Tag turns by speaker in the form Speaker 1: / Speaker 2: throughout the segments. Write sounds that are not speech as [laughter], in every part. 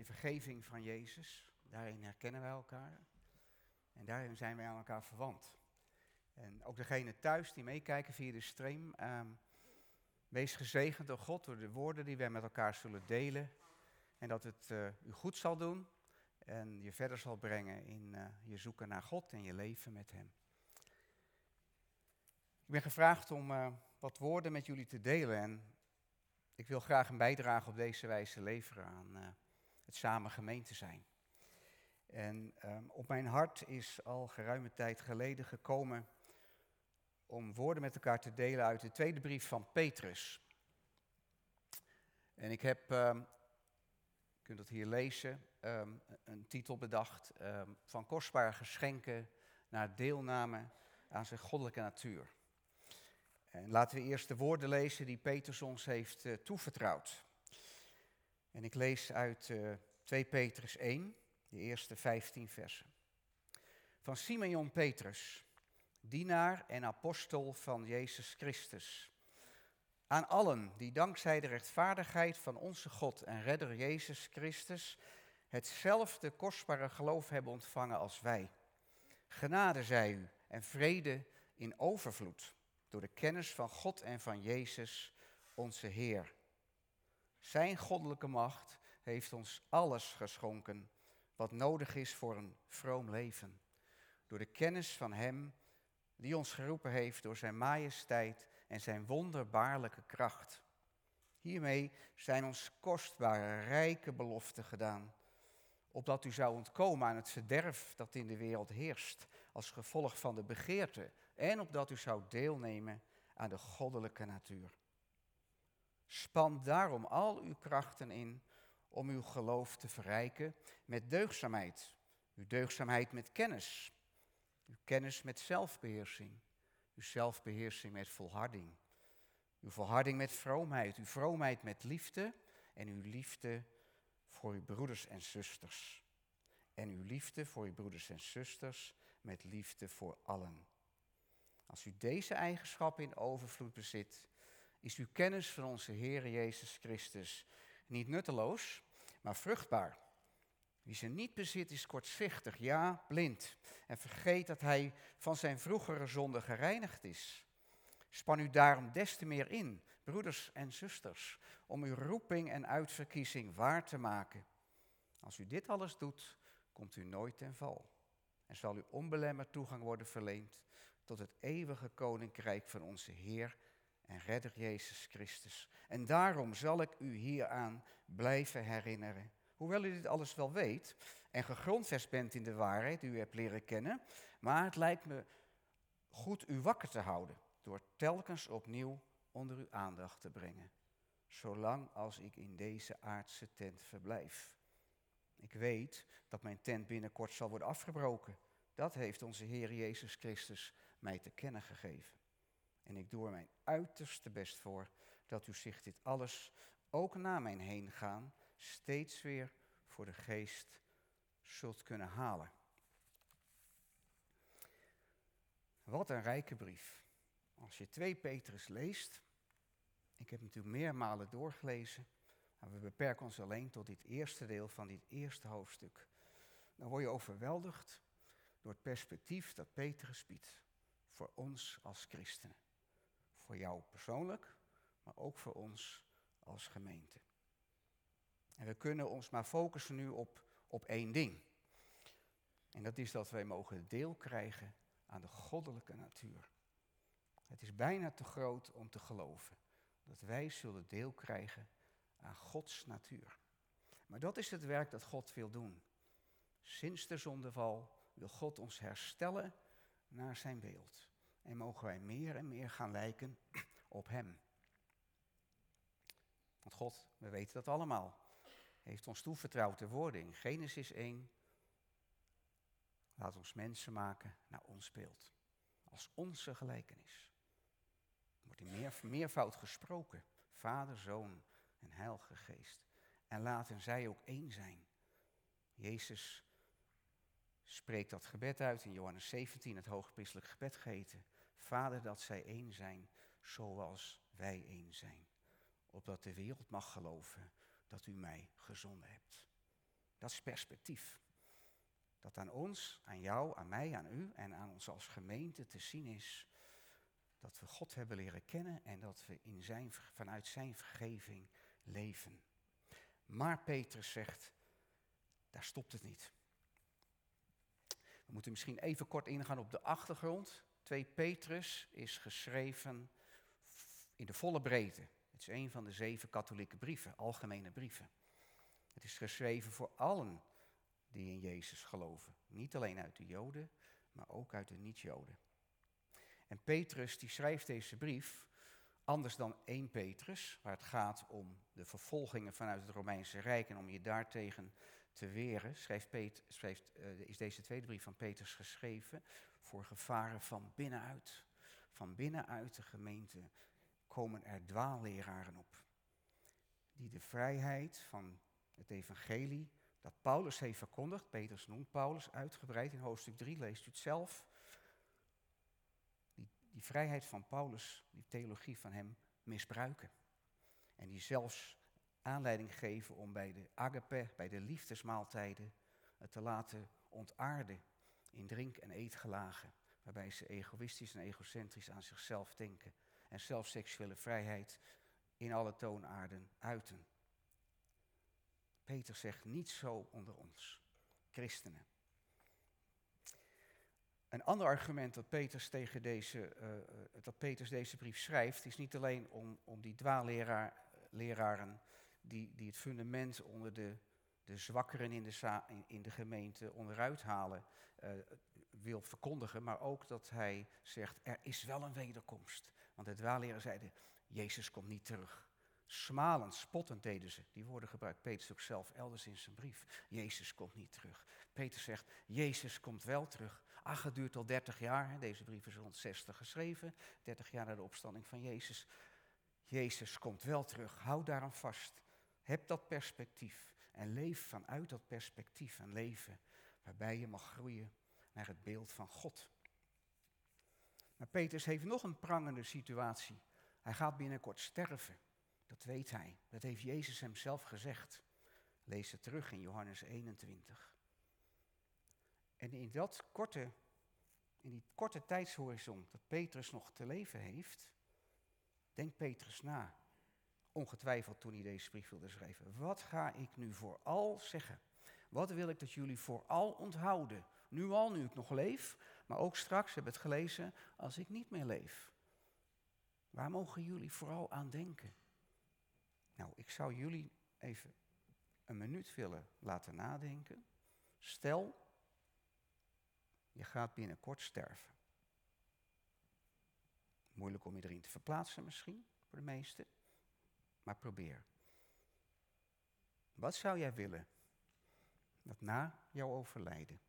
Speaker 1: de vergeving van Jezus. Daarin herkennen wij elkaar. En daarin zijn wij aan elkaar verwant. En ook degene thuis die meekijken via de stream. ehm, wees gezegend door God door de woorden die wij met elkaar zullen delen. En dat het eh, u goed zal doen en je verder zal brengen in eh, je zoeken naar God en je leven met Hem. Ik ben gevraagd om eh, wat woorden met jullie te delen en ik wil graag een bijdrage op deze wijze leveren aan het samen gemeente zijn. En ehm, op mijn hart is al geruime tijd geleden gekomen om woorden met elkaar te delen uit de tweede brief van Petrus. En ik heb, je kunt het hier lezen, ehm, een titel bedacht van kostbare geschenken naar deelname aan zijn goddelijke natuur. En laten we eerst de woorden lezen die Petrus ons heeft eh, toevertrouwd. En ik lees uit eh 2 Petrus 1, de eerste 15 versen. Van Simeon Petrus, dienaar en apostel van Jezus Christus. Aan allen die dankzij de rechtvaardigheid van onze God en redder Jezus Christus hetzelfde kostbare geloof hebben ontvangen als wij. Genade zij u en vrede in overvloed door de kennis van God en van Jezus, onze Heer. Zijn goddelijke macht heeft ons alles geschonken wat nodig is voor een vroom leven. Door de kennis van Hem die ons geroepen heeft door Zijn majesteit en Zijn wonderbaarlijke kracht. Hiermee zijn ons kostbare, rijke beloften gedaan, opdat u zou ontkomen aan het verderf dat in de wereld heerst, als gevolg van de begeerte, en opdat u zou deelnemen aan de goddelijke natuur. Span daarom al uw krachten in om uw geloof te verrijken met deugdzaamheid, uw deugdzaamheid met kennis, uw kennis met zelfbeheersing, uw zelfbeheersing met volharding, uw volharding met vroomheid, uw vroomheid met liefde en uw liefde voor uw broeders en zusters. En uw liefde voor uw broeders en zusters met liefde voor allen. Als u deze eigenschappen in overvloed bezit, is uw kennis van onze Heer Jezus Christus niet nutteloos, maar vruchtbaar. Wie ze niet bezit is kortzichtig, ja, blind, en vergeet dat hij van zijn vroegere zonde gereinigd is. Span u daarom des te meer in, broeders en zusters, om uw roeping en uitverkiezing waar te maken. Als u dit alles doet, komt u nooit ten val en zal u onbelemmerd toegang worden verleend tot het eeuwige koninkrijk van onze Heer en Redder Jezus Christus. En daarom zal ik u hieraan blijven herinneren. Hoewel u dit alles wel weet en gegrondvest bent in de waarheid die u hebt leren kennen, maar het lijkt me goed u wakker te houden door telkens opnieuw onder uw aandacht te brengen, zolang als ik in deze aardse tent verblijf. Ik weet dat mijn tent binnenkort zal worden afgebroken. Dat heeft onze Heer Jezus Christus mij te kennen gegeven. En ik doe er mijn uiterste best voor dat u zich dit alles, ook na mijn heen gaan, steeds weer voor de geest zult kunnen halen. Wat een rijke brief. Als je 2 Petrus leest, ik heb natuurlijk meermalen doorgelezen, maar we beperken ons alleen tot dit eerste deel van dit eerste hoofdstuk. Dan word je overweldigd door het perspectief dat Petrus biedt voor ons als christenen. Voor jou persoonlijk, maar ook voor ons als gemeente. En we kunnen ons maar focussen nu op, op één ding. En dat is dat wij mogen deel krijgen aan de goddelijke natuur. Het is bijna te groot om te geloven dat wij zullen deel krijgen aan Gods natuur. Maar dat is het werk dat God wil doen. Sinds de zondeval wil God ons herstellen naar zijn beeld. En mogen wij meer en meer gaan lijken op Hem. Want God, we weten dat allemaal, heeft ons toevertrouwd de woorden in Genesis 1. Laat ons mensen maken naar ons beeld. Als onze gelijkenis. Er wordt in meer, meervoud gesproken. Vader, Zoon en Heilige Geest. En laten zij ook één zijn. Jezus spreekt dat gebed uit in Johannes 17, het hoogpriestelijk gebed geheten. Vader, dat zij één zijn, zoals wij één zijn. Opdat de wereld mag geloven dat u mij gezonden hebt. Dat is perspectief. Dat aan ons, aan jou, aan mij, aan u en aan ons als gemeente te zien is dat we God hebben leren kennen en dat we in zijn, vanuit zijn vergeving leven. Maar Petrus zegt, daar stopt het niet. We moeten misschien even kort ingaan op de achtergrond. 2 Petrus is geschreven in de volle breedte. Het is een van de zeven katholieke brieven, algemene brieven. Het is geschreven voor allen die in Jezus geloven. Niet alleen uit de Joden, maar ook uit de niet-Joden. En Petrus die schrijft deze brief anders dan 1 Petrus, waar het gaat om de vervolgingen vanuit het Romeinse Rijk en om je daartegen te weren, schrijft schrijft, uh, is deze tweede brief van Petrus geschreven voor gevaren van binnenuit. Van binnenuit de gemeente komen er dwaalleraren op, die de vrijheid van het evangelie dat Paulus heeft verkondigd, Petrus noemt Paulus uitgebreid in hoofdstuk 3, leest u het zelf, die, die vrijheid van Paulus, die theologie van hem, misbruiken. En die zelfs aanleiding geven om bij de agape, bij de liefdesmaaltijden, het te laten ontaarden in drink- en eetgelagen, waarbij ze egoïstisch en egocentrisch aan zichzelf denken en zelf seksuele vrijheid in alle toonaarden uiten. Peter zegt niet zo onder ons, christenen. Een ander argument dat Peters, tegen deze, uh, dat Peters deze brief schrijft, is niet alleen om, om die dwaalleraren die, die het fundament onder de, de zwakkeren in de, in, de gemeente onderuit halen, uh, wil verkondigen, maar ook dat hij zegt, er is wel een wederkomst. Want de dwaalleraar zeiden, Jezus komt niet terug. Smalend, spottend deden ze. Die woorden gebruikt Petrus ook zelf elders in zijn brief. Jezus komt niet terug. Peter zegt, Jezus komt wel terug. Ach, het duurt al 30 jaar. Deze brief is rond 60 geschreven. 30 jaar na de opstanding van Jezus. Jezus komt wel terug. Hou daaraan vast. Heb dat perspectief. En leef vanuit dat perspectief een leven waarbij je mag groeien naar het beeld van God. Maar Petrus heeft nog een prangende situatie. Hij gaat binnenkort sterven. Dat weet hij. Dat heeft Jezus hem zelf gezegd. Lees het terug in Johannes 21. En in, dat korte, in die korte tijdshorizon dat Petrus nog te leven heeft, denkt Petrus na. Ongetwijfeld toen hij deze brief wilde schrijven. Wat ga ik nu vooral zeggen? Wat wil ik dat jullie vooral onthouden? Nu al, nu ik nog leef, maar ook straks, heb het gelezen, als ik niet meer leef. Waar mogen jullie vooral aan denken? Nou, ik zou jullie even een minuut willen laten nadenken. Stel, je gaat binnenkort sterven. Moeilijk om je erin te verplaatsen misschien, voor de meesten. Probeer. Wat zou jij willen dat na jouw overlijden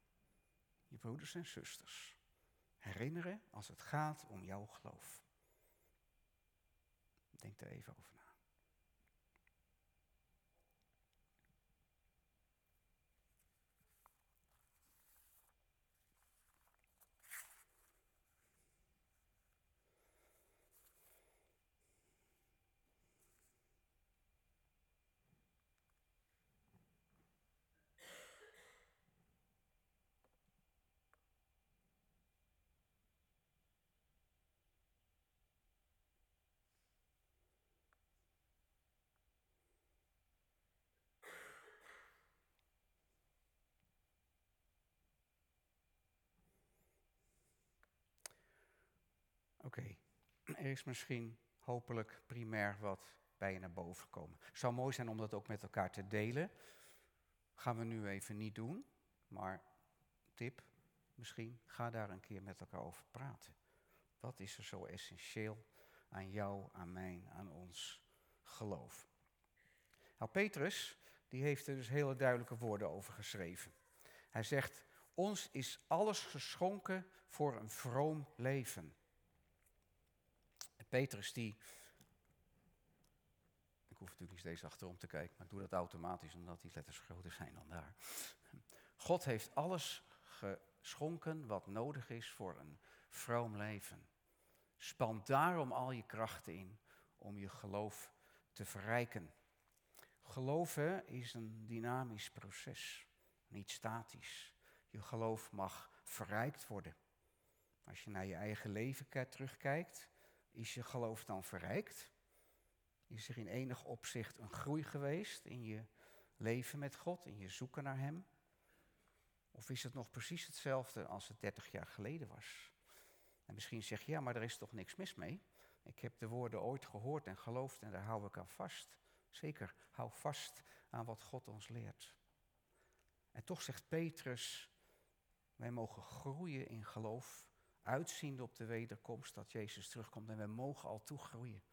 Speaker 1: je broeders en zusters herinneren als het gaat om jouw geloof? Denk er even over na. Oké, er is misschien hopelijk primair wat bij je naar boven gekomen. Het zou mooi zijn om dat ook met elkaar te delen. Gaan we nu even niet doen, maar tip, misschien ga daar een keer met elkaar over praten. Wat is er zo essentieel aan jou, aan mij, aan ons geloof? Nou, Petrus, die heeft er dus hele duidelijke woorden over geschreven. Hij zegt, ons is alles geschonken voor een vroom leven. Petrus die. Ik hoef natuurlijk niet steeds achterom te kijken, maar ik doe dat automatisch omdat die letters groter zijn dan daar. God heeft alles geschonken wat nodig is voor een vroom leven. Span daarom al je krachten in om je geloof te verrijken. Geloven is een dynamisch proces, niet statisch. Je geloof mag verrijkt worden. Als je naar je eigen leven terugkijkt, is je geloof dan verrijkt? Is er in enig opzicht een groei geweest in je leven met God, in je zoeken naar Hem? Of is het nog precies hetzelfde als het 30 jaar geleden was? En misschien zeg je, ja, maar er is toch niks mis mee? Ik heb de woorden ooit gehoord en geloofd en daar hou ik aan vast. Zeker, hou vast aan wat God ons leert. En toch zegt Petrus, wij mogen groeien in geloof, uitziende op de wederkomst dat Jezus terugkomt en wij mogen al toegroeien.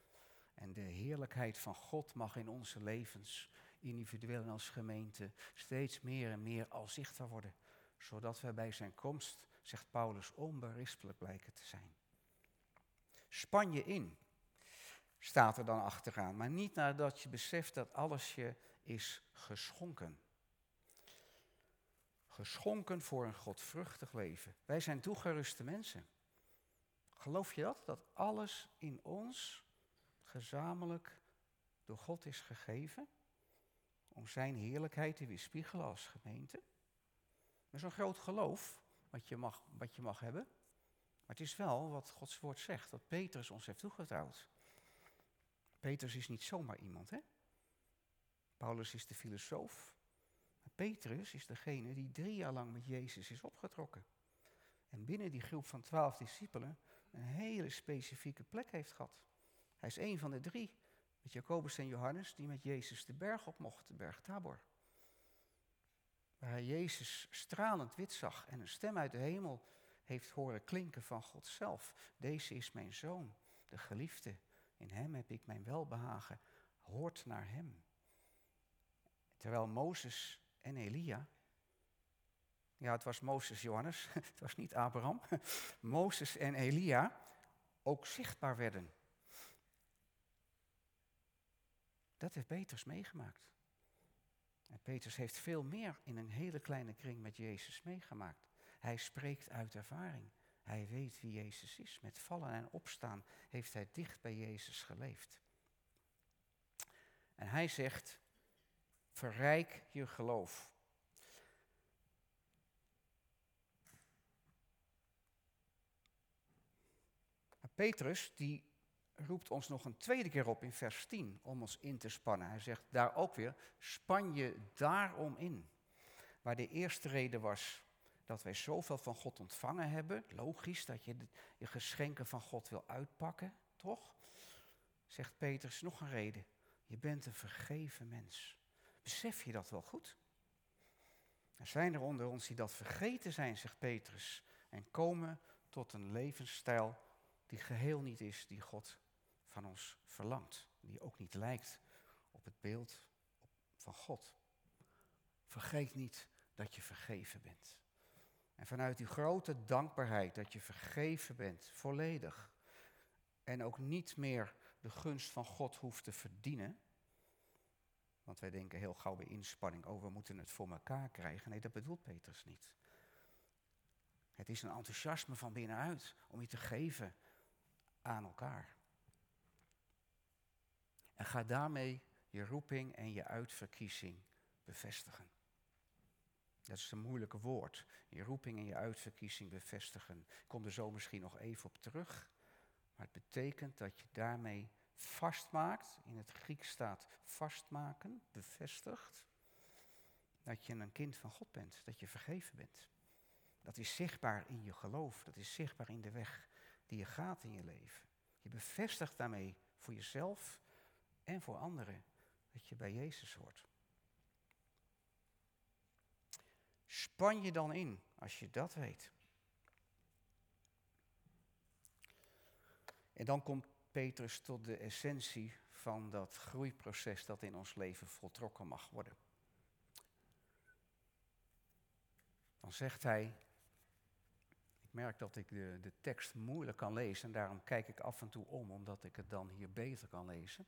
Speaker 1: En de heerlijkheid van God mag in onze levens, individueel en als gemeente, steeds meer en meer al zichtbaar worden. Zodat wij bij zijn komst, zegt Paulus, onberispelijk blijken te zijn. Span je in, staat er dan achteraan. Maar niet nadat je beseft dat alles je is geschonken. Geschonken voor een godvruchtig leven. Wij zijn toegeruste mensen. Geloof je dat? Dat alles in ons gezamenlijk door God is gegeven? Om zijn heerlijkheid te weerspiegelen als gemeente? Dat is een groot geloof wat je mag, wat je mag hebben. Maar het is wel wat Gods woord zegt, dat Petrus ons heeft toegetrouwd. Petrus is niet zomaar iemand, hè? Paulus is de filosoof. Petrus is degene die drie jaar lang met Jezus is opgetrokken. En binnen die groep van twaalf discipelen een hele specifieke plek heeft gehad. Hij is een van de drie, met Jacobus en Johannes, die met Jezus de berg op mochten, de berg Tabor. Waar hij Jezus stralend wit zag en een stem uit de hemel heeft horen klinken van God zelf. Deze is mijn zoon, de geliefde. In hem heb ik mijn welbehagen. Hoort naar hem. Terwijl Mozes en Elia. Ja, het was Mozes Johannes, [laughs] het was niet Abraham. [laughs] Mozes en Elia ook zichtbaar werden. Dat heeft Petrus meegemaakt. En Petrus heeft veel meer in een hele kleine kring met Jezus meegemaakt. Hij spreekt uit ervaring. Hij weet wie Jezus is. Met vallen en opstaan heeft hij dicht bij Jezus geleefd. En hij zegt, verrijk je geloof. Petrus die roept ons nog een tweede keer op in vers 10 om ons in te spannen. Hij zegt daar ook weer, span je daarom in. Waar de eerste reden was dat wij zoveel van God ontvangen hebben. Logisch dat je je geschenken van God wil uitpakken, toch? Zegt Petrus nog een reden. Je bent een vergeven mens. Besef je dat wel goed? Er zijn er onder ons die dat vergeten zijn, zegt Petrus, en komen tot een levensstijl die geheel niet is die God van ons verlangt. Die ook niet lijkt op het beeld van God. Vergeet niet dat je vergeven bent. En vanuit die grote dankbaarheid dat je vergeven bent, volledig. En ook niet meer de gunst van God hoeft te verdienen. Want wij denken heel gauw bij inspanning, oh we moeten het voor elkaar krijgen. Nee, dat bedoelt Petrus niet. Het is een enthousiasme van binnenuit om je te geven aan elkaar. En ga daarmee je roeping en je uitverkiezing bevestigen. Dat is een moeilijke woord. Je roeping en je uitverkiezing bevestigen. Ik kom er zo misschien nog even op terug. Maar het betekent dat je daarmee vastmaakt. In het Grieks staat vastmaken, bevestigt. Dat je een kind van God bent, dat je vergeven bent. Dat is zichtbaar in je geloof, dat is zichtbaar in de weg die je gaat in je leven. Je bevestigt daarmee voor jezelf en voor anderen dat je bij Jezus hoort. Span je dan in als je dat weet. En dan komt Petrus tot de essentie van dat groeiproces dat in ons leven voltrokken mag worden. Dan zegt hij, ik merk dat ik de, de tekst moeilijk kan lezen en daarom kijk ik af en toe om, omdat ik het dan hier beter kan lezen.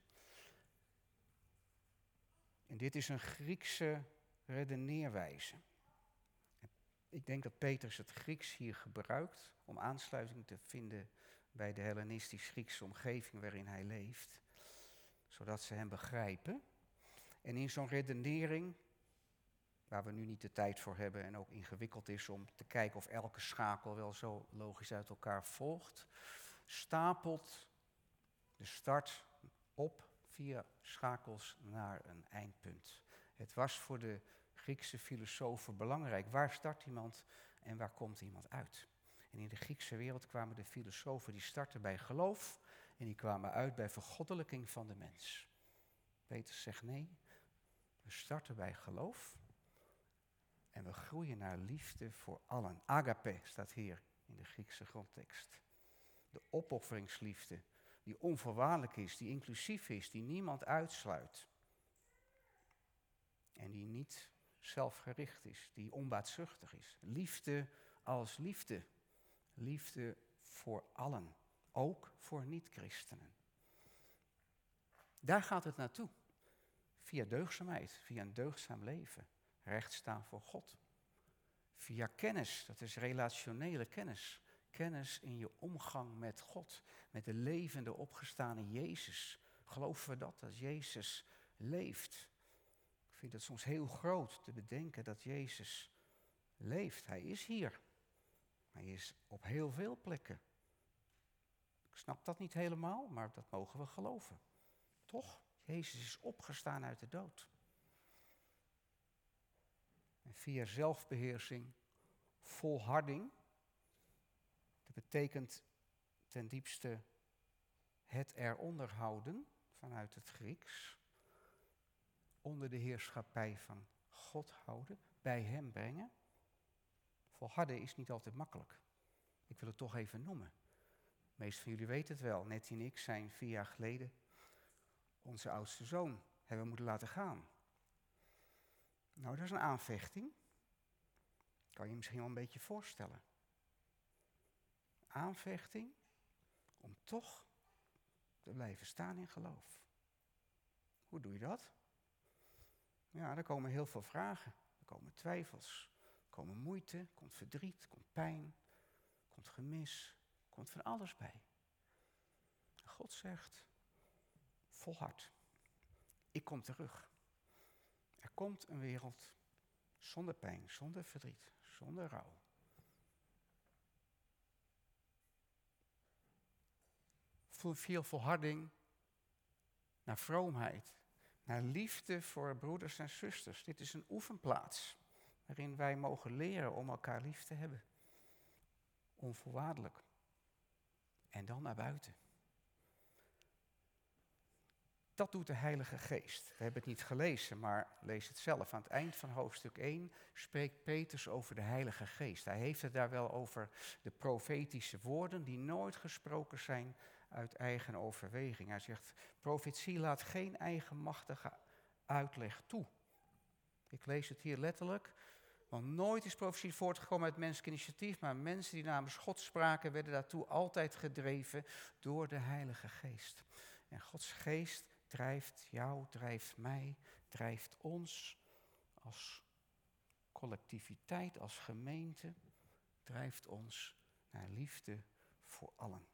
Speaker 1: En dit is een Griekse redeneerwijze. Ik denk dat Petrus het Grieks hier gebruikt om aansluiting te vinden bij de Hellenistisch-Griekse omgeving waarin hij leeft, zodat ze hem begrijpen. En in zo'n redenering, waar we nu niet de tijd voor hebben en ook ingewikkeld is om te kijken of elke schakel wel zo logisch uit elkaar volgt, stapelt de start op via schakels naar een eindpunt. Het was voor de Griekse filosofen belangrijk. Waar start iemand en waar komt iemand uit? En in de Griekse wereld kwamen de filosofen die starten bij geloof en die kwamen uit bij vergoddelijking van de mens. Petrus zegt nee, we starten bij geloof en we groeien naar liefde voor allen. Agape staat hier in de Griekse grondtekst. De opofferingsliefde die onvoorwaardelijk is, die inclusief is, die niemand uitsluit. En die niet zelfgericht is, die onbaatzuchtig is. Liefde als liefde. Liefde voor allen, ook voor niet-christenen. Daar gaat het naartoe. Via deugzaamheid, via een deugzaam leven, recht staan voor God. Via kennis, dat is relationele kennis. Kennis in je omgang met God, met de levende opgestane Jezus. Geloven we dat, dat Jezus leeft? Ik vind het soms heel groot te bedenken dat Jezus leeft. Hij is hier. Hij is op heel veel plekken. Ik snap dat niet helemaal, maar dat mogen we geloven. Toch? Jezus is opgestaan uit de dood. En via zelfbeheersing, volharding, dat betekent ten diepste het eronder houden vanuit het Grieks, onder de heerschappij van God houden, bij Hem brengen. Volharden is niet altijd makkelijk. Ik wil het toch even noemen. De meesten van jullie weten het wel. Nettie en ik zijn vier jaar geleden onze oudste zoon hebben moeten laten gaan. Nou, dat is een aanvechting. Kan je je misschien wel een beetje voorstellen. Aanvechting om toch te blijven staan in geloof. Hoe doe je dat? Ja, er komen heel veel vragen. Er komen twijfels, komen moeite, komt verdriet, er komt pijn, komt gemis, komt van alles bij. God zegt, volhard. Ik kom terug. Er komt een wereld zonder pijn, zonder verdriet, zonder rouw. Veel volharding naar vroomheid, naar liefde voor broeders en zusters. Dit is een oefenplaats waarin wij mogen leren om elkaar lief te hebben. Onvoorwaardelijk. En dan naar buiten. Dat doet de Heilige Geest. We hebben het niet gelezen, maar lees het zelf. Aan het eind van hoofdstuk 1 spreekt Petrus over de Heilige Geest. Hij heeft het daar wel over de profetische woorden die nooit gesproken zijn uit eigen overweging. Hij zegt, profetie laat geen eigenmachtige uitleg toe. Ik lees het hier letterlijk. Want nooit is profetie voortgekomen uit menselijk initiatief, maar mensen die namens God spraken werden daartoe altijd gedreven door de Heilige Geest. En Gods Geest drijft jou, drijft mij, drijft ons als collectiviteit, als gemeente, drijft ons naar liefde voor allen.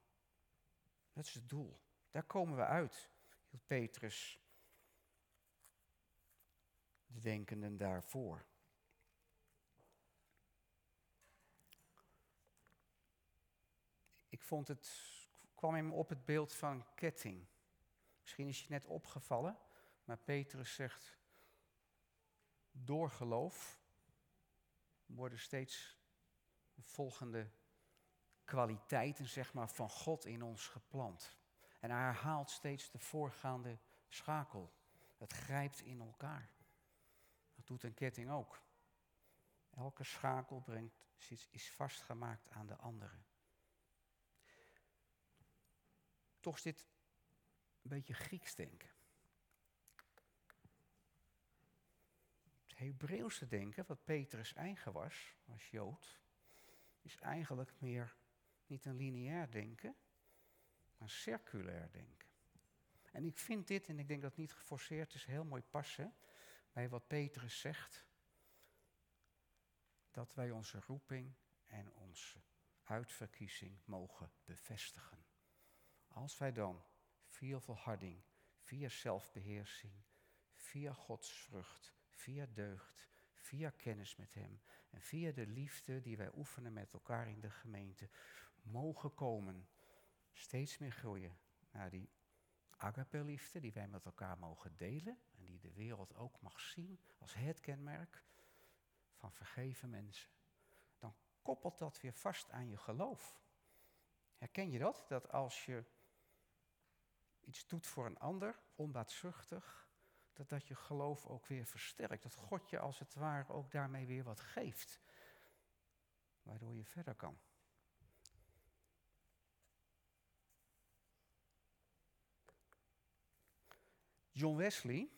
Speaker 1: Dat is het doel. Daar komen we uit, hield Petrus de denkenden daarvoor. Vond het, kwam me op het beeld van ketting. Misschien is je net opgevallen, maar Petrus zegt, door geloof worden steeds volgende kwaliteiten zeg maar, van God in ons geplant. En hij herhaalt steeds de voorgaande schakel. Het grijpt in elkaar. Dat doet een ketting ook. Elke schakel brengt, is vastgemaakt aan de andere. Toch dit een beetje Grieks denken. Het Hebreeuwse denken, wat Petrus eigen was, als Jood, is eigenlijk meer niet een lineair denken, maar circulair denken. En ik vind dit, en ik denk dat het niet geforceerd is, heel mooi passen bij wat Petrus zegt. Dat wij onze roeping en onze uitverkiezing mogen bevestigen. Als wij dan via volharding, via zelfbeheersing, via Gods vrucht, via deugd, via kennis met Hem en via de liefde die wij oefenen met elkaar in de gemeente, mogen komen, steeds meer groeien naar die agape-liefde die wij met elkaar mogen delen en die de wereld ook mag zien als het kenmerk van vergeven mensen. Dan koppelt dat weer vast aan je geloof. Herken je dat? Dat als je iets doet voor een ander, onbaatzuchtig, dat dat je geloof ook weer versterkt. Dat God je als het ware ook daarmee weer wat geeft. Waardoor je verder kan. John Wesley,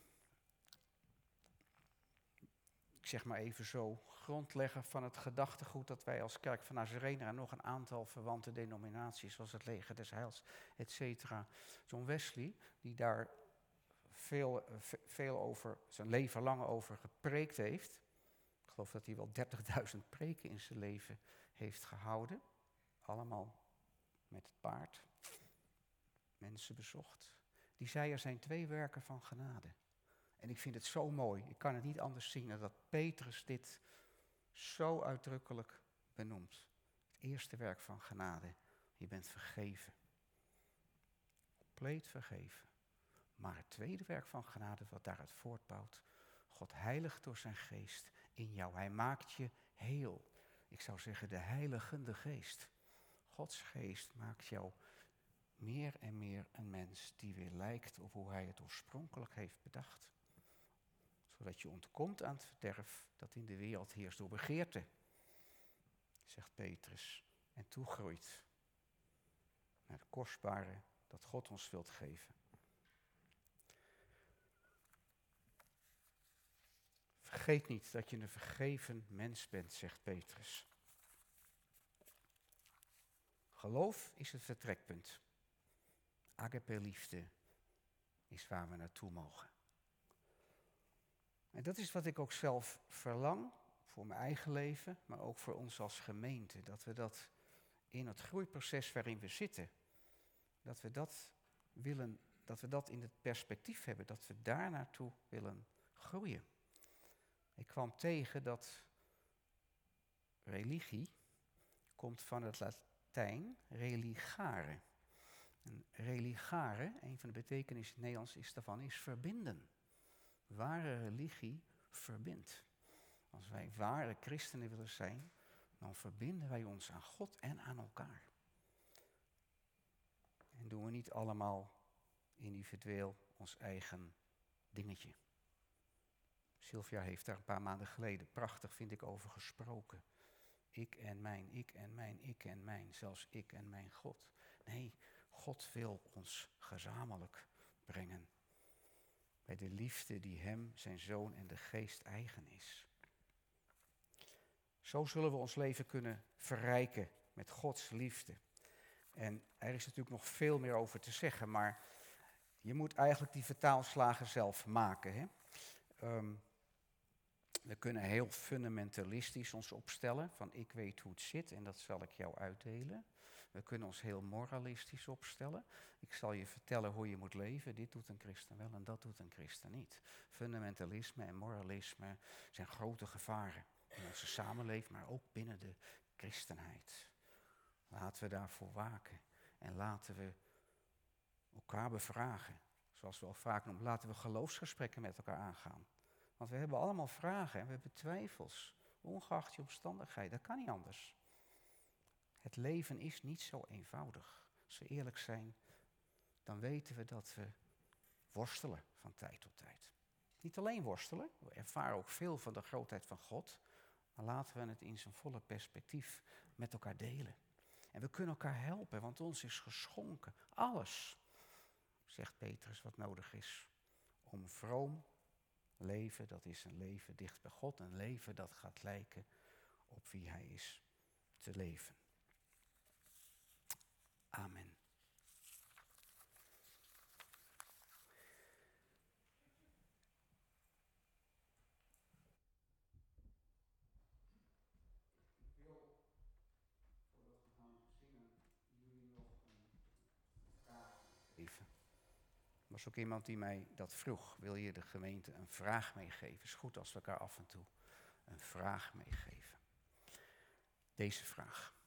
Speaker 1: ik zeg maar even zo, grondlegger van het gedachtegoed dat wij als kerk van Nazarene en nog een aantal verwante denominaties, zoals het leger des heils, et cetera. John Wesley, die daar veel, veel over, zijn leven lang over gepreekt heeft. Ik geloof dat hij wel 30.000 [laughs] preken in zijn leven heeft gehouden. Allemaal met het paard. Mensen bezocht. Die zei er zijn twee werken van genade. En ik vind het zo mooi. Ik kan het niet anders zien dan dat Petrus dit zo uitdrukkelijk benoemt. Het eerste werk van genade. Je bent vergeven. Compleet vergeven. Maar het tweede werk van genade wat daaruit voortbouwt. God heiligt door zijn geest in jou. Hij maakt je heel. Ik zou zeggen de heiligende geest. Gods geest maakt jou meer en meer een mens die weer lijkt op hoe hij het oorspronkelijk heeft bedacht. Zodat je ontkomt aan het verderf dat in de wereld heerst door begeerte, zegt Petrus, en toegroeit naar het kostbare dat God ons wilt geven. Vergeet niet dat je een vergeven mens bent, zegt Petrus. Geloof is het vertrekpunt. Agape liefde is waar we naartoe mogen. En dat is wat ik ook zelf verlang voor mijn eigen leven, maar ook voor ons als gemeente. Dat we dat in het groeiproces waarin we zitten, dat we dat willen, dat we dat in het perspectief hebben, dat we daar naartoe willen groeien. Ik kwam tegen dat religie komt van het Latijn religare. En religare, een van de betekenissen in het Nederlands is daarvan, is verbinden. Ware religie verbindt. Als wij ware christenen willen zijn, dan verbinden wij ons aan God en aan elkaar. En doen we niet allemaal individueel ons eigen dingetje. Sylvia heeft daar een paar maanden geleden prachtig, vind ik, over gesproken. Ik en mijn, ik en mijn, ik en mijn, zelfs ik en mijn God. Nee, God wil ons gezamenlijk brengen bij de liefde die Hem, zijn Zoon en de Geest eigen is. Zo zullen we ons leven kunnen verrijken met Gods liefde. En er is natuurlijk nog veel meer over te zeggen, maar je moet eigenlijk die vertaalslagen zelf maken. Hè? Ehm, we kunnen heel fundamentalistisch ons opstellen, van ik weet hoe het zit en dat zal ik jou uitdelen. We kunnen ons heel moralistisch opstellen. Ik zal je vertellen hoe je moet leven. Dit doet een christen wel en dat doet een christen niet. Fundamentalisme en moralisme zijn grote gevaren in onze samenleving, maar ook binnen de christenheid. Laten we daarvoor waken en laten we elkaar bevragen. Zoals we al vaak noemen, laten we geloofsgesprekken met elkaar aangaan. Want we hebben allemaal vragen en we hebben twijfels, ongeacht je omstandigheid. Dat kan niet anders. Het leven is niet zo eenvoudig. Als we eerlijk zijn, dan weten we dat we worstelen van tijd tot tijd. Niet alleen worstelen, we ervaren ook veel van de grootheid van God, maar laten we het in zijn volle perspectief met elkaar delen. En we kunnen elkaar helpen, want ons is geschonken alles, zegt Petrus, wat nodig is om vroom leven, dat is een leven dicht bij God, een leven dat gaat lijken op wie Hij is, te leven. Amen. was ook iemand die mij dat vroeg. Wil je de gemeente een vraag meegeven? Is goed als we elkaar af en toe een vraag meegeven. Deze vraag.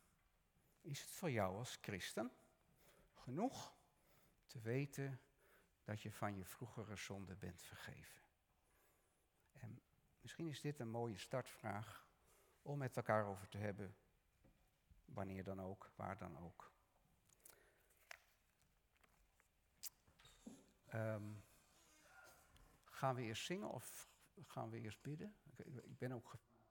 Speaker 1: Is het voor jou als christen genoeg te weten dat je van je vroegere zonde bent vergeven? En misschien is dit een mooie startvraag om met elkaar over te hebben, wanneer dan ook, waar dan ook. Um, gaan we eerst zingen of gaan we eerst bidden? Ik ben ook